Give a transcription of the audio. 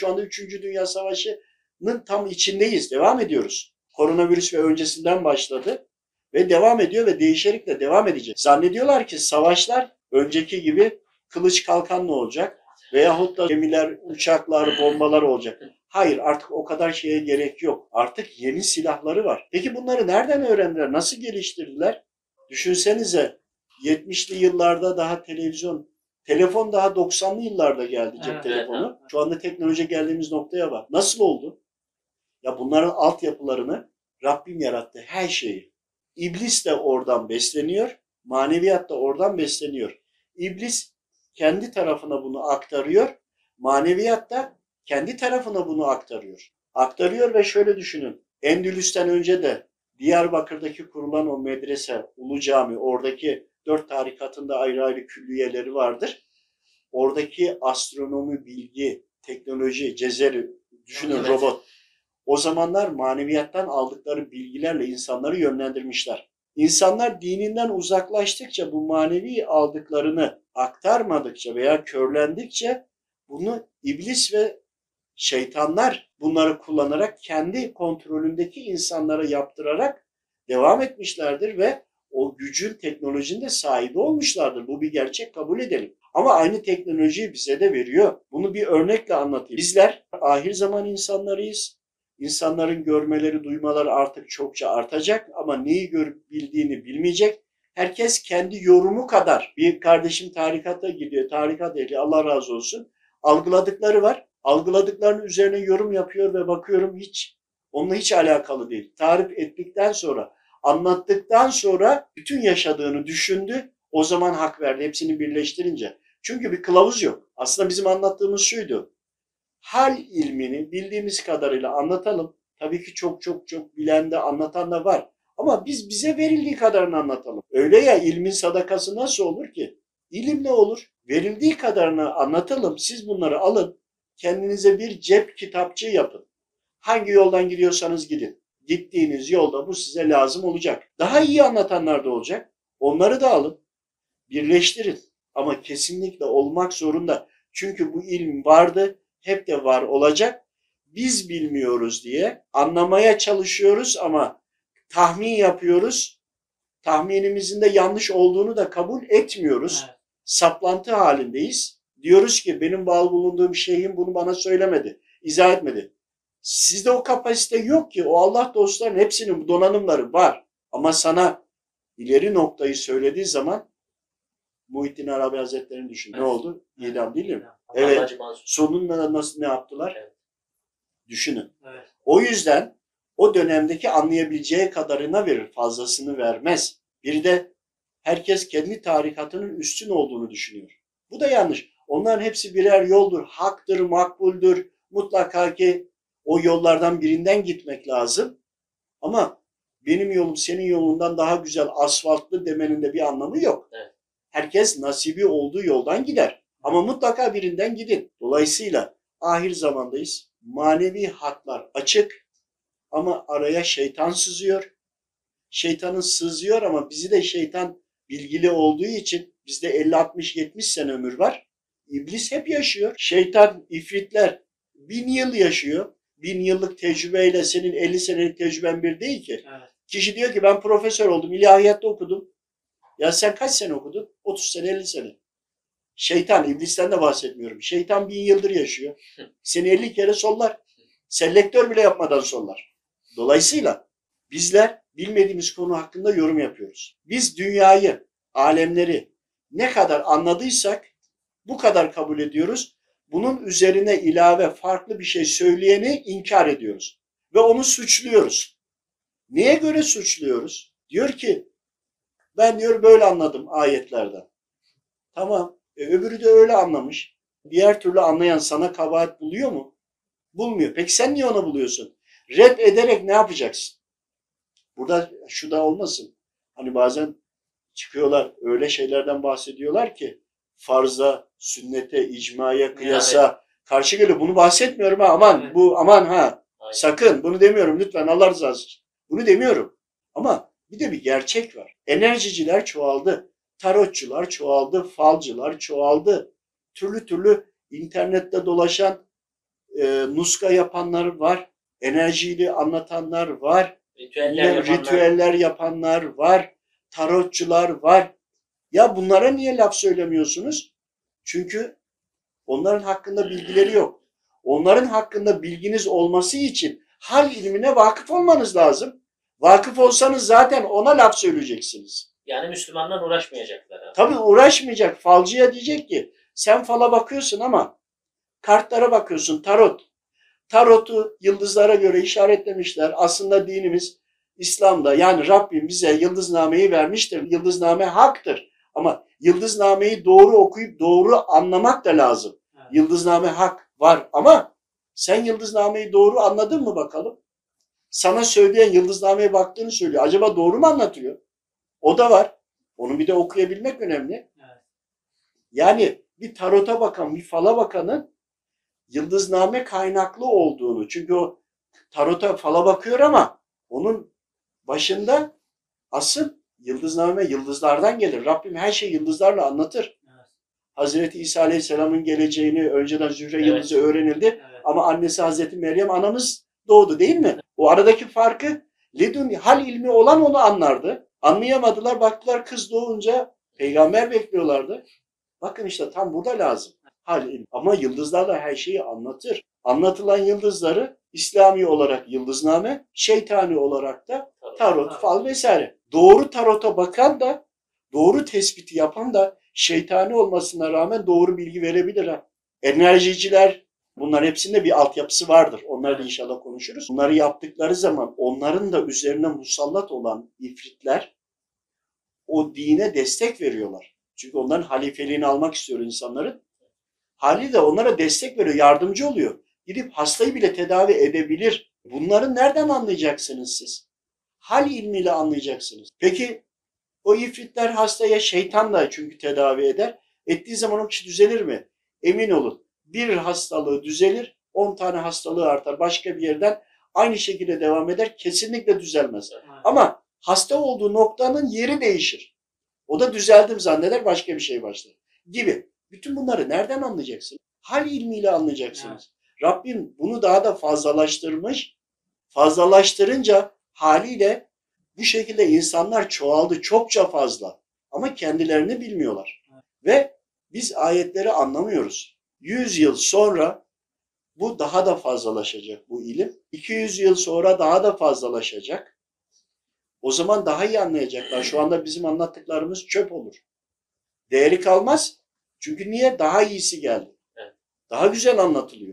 şu anda 3. Dünya Savaşı'nın tam içindeyiz. Devam ediyoruz. Koronavirüs ve öncesinden başladı ve devam ediyor ve değişerek de devam edecek. Zannediyorlar ki savaşlar önceki gibi kılıç kalkanla olacak veyahut da gemiler, uçaklar, bombalar olacak. Hayır artık o kadar şeye gerek yok. Artık yeni silahları var. Peki bunları nereden öğrendiler? Nasıl geliştirdiler? Düşünsenize 70'li yıllarda daha televizyon, telefon daha 90'lı yıllarda geldi cep Evet, telefonu. evet. Şu anda teknoloji geldiğimiz noktaya bak. Nasıl oldu? Ya bunların altyapılarını Rabbim yarattı her şeyi. İblis de oradan besleniyor, maneviyat da oradan besleniyor. İblis kendi tarafına bunu aktarıyor, maneviyat da kendi tarafına bunu aktarıyor. Aktarıyor ve şöyle düşünün. Endülüs'ten önce de Diyarbakır'daki kurulan o medrese, Ulu Cami, oradaki dört tarikatında ayrı ayrı külliyeleri vardır. Oradaki astronomi, bilgi, teknoloji, cezeri, düşünün Evet. robot. O zamanlar maneviyattan aldıkları bilgilerle insanları yönlendirmişler. İnsanlar dininden uzaklaştıkça bu manevi aldıklarını aktarmadıkça veya körlendikçe bunu iblis ve şeytanlar bunları kullanarak kendi kontrolündeki insanlara yaptırarak devam etmişlerdir ve o gücün teknolojinin de sahibi olmuşlardır. Bu bir gerçek kabul edelim. Ama aynı teknolojiyi bize de veriyor. Bunu bir örnekle anlatayım. Bizler ahir zaman insanlarıyız. İnsanların görmeleri, duymaları artık çokça artacak ama neyi görüp bildiğini bilmeyecek. Herkes kendi yorumu kadar. Bir kardeşim tarikata gidiyor, tarikat ehli Allah razı olsun. Algıladıkları var. Algıladıklarının üzerine yorum yapıyor ve bakıyorum hiç onunla hiç alakalı değil. Tarif ettikten sonra, anlattıktan sonra bütün yaşadığını düşündü. O zaman hak verdi hepsini birleştirince. Çünkü bir kılavuz yok. Aslında bizim anlattığımız şuydu. Hal ilmini bildiğimiz kadarıyla anlatalım. Tabii ki çok çok çok bilen de anlatan da var. Ama biz bize verildiği kadarını anlatalım. Öyle ya ilmin sadakası nasıl olur ki? İlim ne olur? Verildiği kadarını anlatalım. Siz bunları alın. Kendinize bir cep kitapçığı yapın. Hangi yoldan gidiyorsanız gidin. Gittiğiniz yolda bu size lazım olacak. Daha iyi anlatanlar da olacak. Onları da alın. Birleştirin. Ama kesinlikle olmak zorunda. Çünkü bu ilim vardı, hep de var olacak. Biz bilmiyoruz diye anlamaya çalışıyoruz ama tahmin yapıyoruz. Tahminimizin de yanlış olduğunu da kabul etmiyoruz. Evet. Saplantı halindeyiz. Diyoruz ki benim bağlı bulunduğum şeyhim bunu bana söylemedi, izah etmedi. Sizde o kapasite yok ki. O Allah dostlarının hepsinin donanımları var. Ama sana ileri noktayı söylediği zaman Muhittin Arabi Hazretleri'ni düşün. Ne Evet. oldu? İdam değil mi? Evet. Mansur. Sonunda nasıl ne yaptılar? Evet. Düşünün. Evet. O yüzden o dönemdeki anlayabileceği kadarına verir, fazlasını vermez. Bir de herkes kendi tarikatının üstün olduğunu düşünüyor. Bu da yanlış. Onların hepsi birer yoldur, haktır, makbuldür. Mutlaka ki o yollardan birinden gitmek lazım. Ama benim yolum senin yolundan daha güzel, asfaltlı demenin de bir anlamı yok. Evet. Herkes nasibi olduğu yoldan gider. Ama mutlaka birinden gidin. Dolayısıyla ahir zamandayız. Manevi hatlar açık ama araya şeytan sızıyor. Şeytanın sızıyor ama bizi de şeytan bilgili olduğu için bizde 50 60 70 sene ömür var. İblis hep yaşıyor. Şeytan, ifritler bin yıl yaşıyor. Bin yıllık tecrübeyle senin 50 senelik tecrüben bir değil ki. Evet. Kişi diyor ki ben profesör oldum, ilahiyatta okudum. Ya sen kaç sene okudun? 30 sene, 50 sene. Şeytan, iblisten de bahsetmiyorum. Şeytan bin yıldır yaşıyor. Seni 50 kere sollar. Selektör bile yapmadan sollar. Dolayısıyla bizler bilmediğimiz konu hakkında yorum yapıyoruz. Biz dünyayı, alemleri ne kadar anladıysak bu kadar kabul ediyoruz. Bunun üzerine ilave farklı bir şey söyleyeni inkar ediyoruz. Ve onu suçluyoruz. Neye göre suçluyoruz? Diyor ki ben diyor böyle anladım ayetlerden. Tamam. E, öbürü de öyle anlamış. Diğer türlü anlayan sana kabahat buluyor mu? Bulmuyor. Peki sen niye ona buluyorsun? Red ederek ne yapacaksın? Burada şu da olmasın. Hani bazen çıkıyorlar öyle şeylerden bahsediyorlar ki farza, sünnete, icmaya, kıyasa karşı geliyor. Bunu bahsetmiyorum ha aman Evet. bu aman ha Aynen. sakın bunu demiyorum lütfen Allah rızası için. Bunu demiyorum. Ama bir de bir gerçek var. Enerjiciler çoğaldı. Tarotçular çoğaldı. Falcılar çoğaldı. Türlü türlü internette dolaşan e, nuska yapanlar var, enerjiyle anlatanlar var, Ritüeller yapanlar. ritüeller yapanlar var, tarotçular var. Ya bunlara niye laf söylemiyorsunuz? Çünkü onların hakkında bilgileri yok. Onların hakkında bilginiz olması için hal ilmine vakıf olmanız lazım. Vakıf olsanız zaten ona laf söyleyeceksiniz. Yani Müslümanlar uğraşmayacaklar. abi. Tabii uğraşmayacak. Falcıya diyecek ki sen fala bakıyorsun ama kartlara bakıyorsun tarot. Tarotu yıldızlara göre işaretlemişler. Aslında dinimiz İslam'da yani Rabbim bize yıldıznameyi vermiştir. Yıldızname haktır. Ama yıldıznameyi doğru okuyup doğru anlamak da lazım. Evet. Yıldızname hak var ama sen yıldıznameyi doğru anladın mı bakalım? Sana söyleyen yıldıznameye baktığını söylüyor. Acaba doğru mu anlatıyor? O da var. Onu bir de okuyabilmek önemli. Evet. Yani bir tarota bakan, bir fala bakanın yıldızname kaynaklı olduğunu. Çünkü o tarota fala bakıyor ama onun başında asıl yıldızname yıldızlardan gelir. Rabbim her şeyi yıldızlarla anlatır. Evet. Hazreti İsa Aleyhisselam'ın geleceğini önceden Zühre Evet. yıldızı öğrenildi. Evet. Ama annesi Hazreti Meryem anamız doğdu değil mi? O aradaki farkı ledun hal ilmi olan onu anlardı. Anlayamadılar baktılar kız doğunca peygamber bekliyorlardı. Bakın işte tam burada lazım. Hal ilmi. Ama yıldızlarla her şeyi anlatır. Anlatılan yıldızları İslami olarak yıldızname, şeytani olarak da tarot, fal vesaire. Doğru tarota bakan da, doğru tespiti yapan da şeytani olmasına rağmen doğru bilgi verebilir ha. Enerjiciler bunların hepsinde bir altyapısı vardır. Onları da inşallah konuşuruz. Bunları yaptıkları zaman onların da üzerine musallat olan ifritler o dine destek veriyorlar. Çünkü onların halifeliğini almak istiyor insanların. Hali de onlara destek veriyor, yardımcı oluyor. Gidip hastayı bile tedavi edebilir. Bunları nereden anlayacaksınız siz? Hal ilmiyle anlayacaksınız. Peki o ifritler hastaya şeytan da çünkü tedavi eder. Ettiği zaman o kişi düzelir mi? Emin olun. Bir hastalığı düzelir, 10 tane hastalığı artar. Başka bir yerden aynı şekilde devam eder. Kesinlikle düzelmez. Ama hasta olduğu noktanın yeri değişir. O da düzeldim zanneder başka bir şey başlar. Gibi. Bütün bunları nereden anlayacaksınız? Hal ilmiyle anlayacaksınız. Rabbim bunu daha da fazlalaştırmış. Fazlalaştırınca haliyle bu şekilde insanlar çoğaldı çokça fazla. Ama kendilerini bilmiyorlar. Ve biz ayetleri anlamıyoruz. 100 yıl sonra bu daha da fazlalaşacak bu ilim. 200 yıl sonra daha da fazlalaşacak. O zaman daha iyi anlayacaklar. Şu anda bizim anlattıklarımız çöp olur. Değeri kalmaz. Çünkü niye? Daha iyisi geldi. Daha güzel anlatılıyor.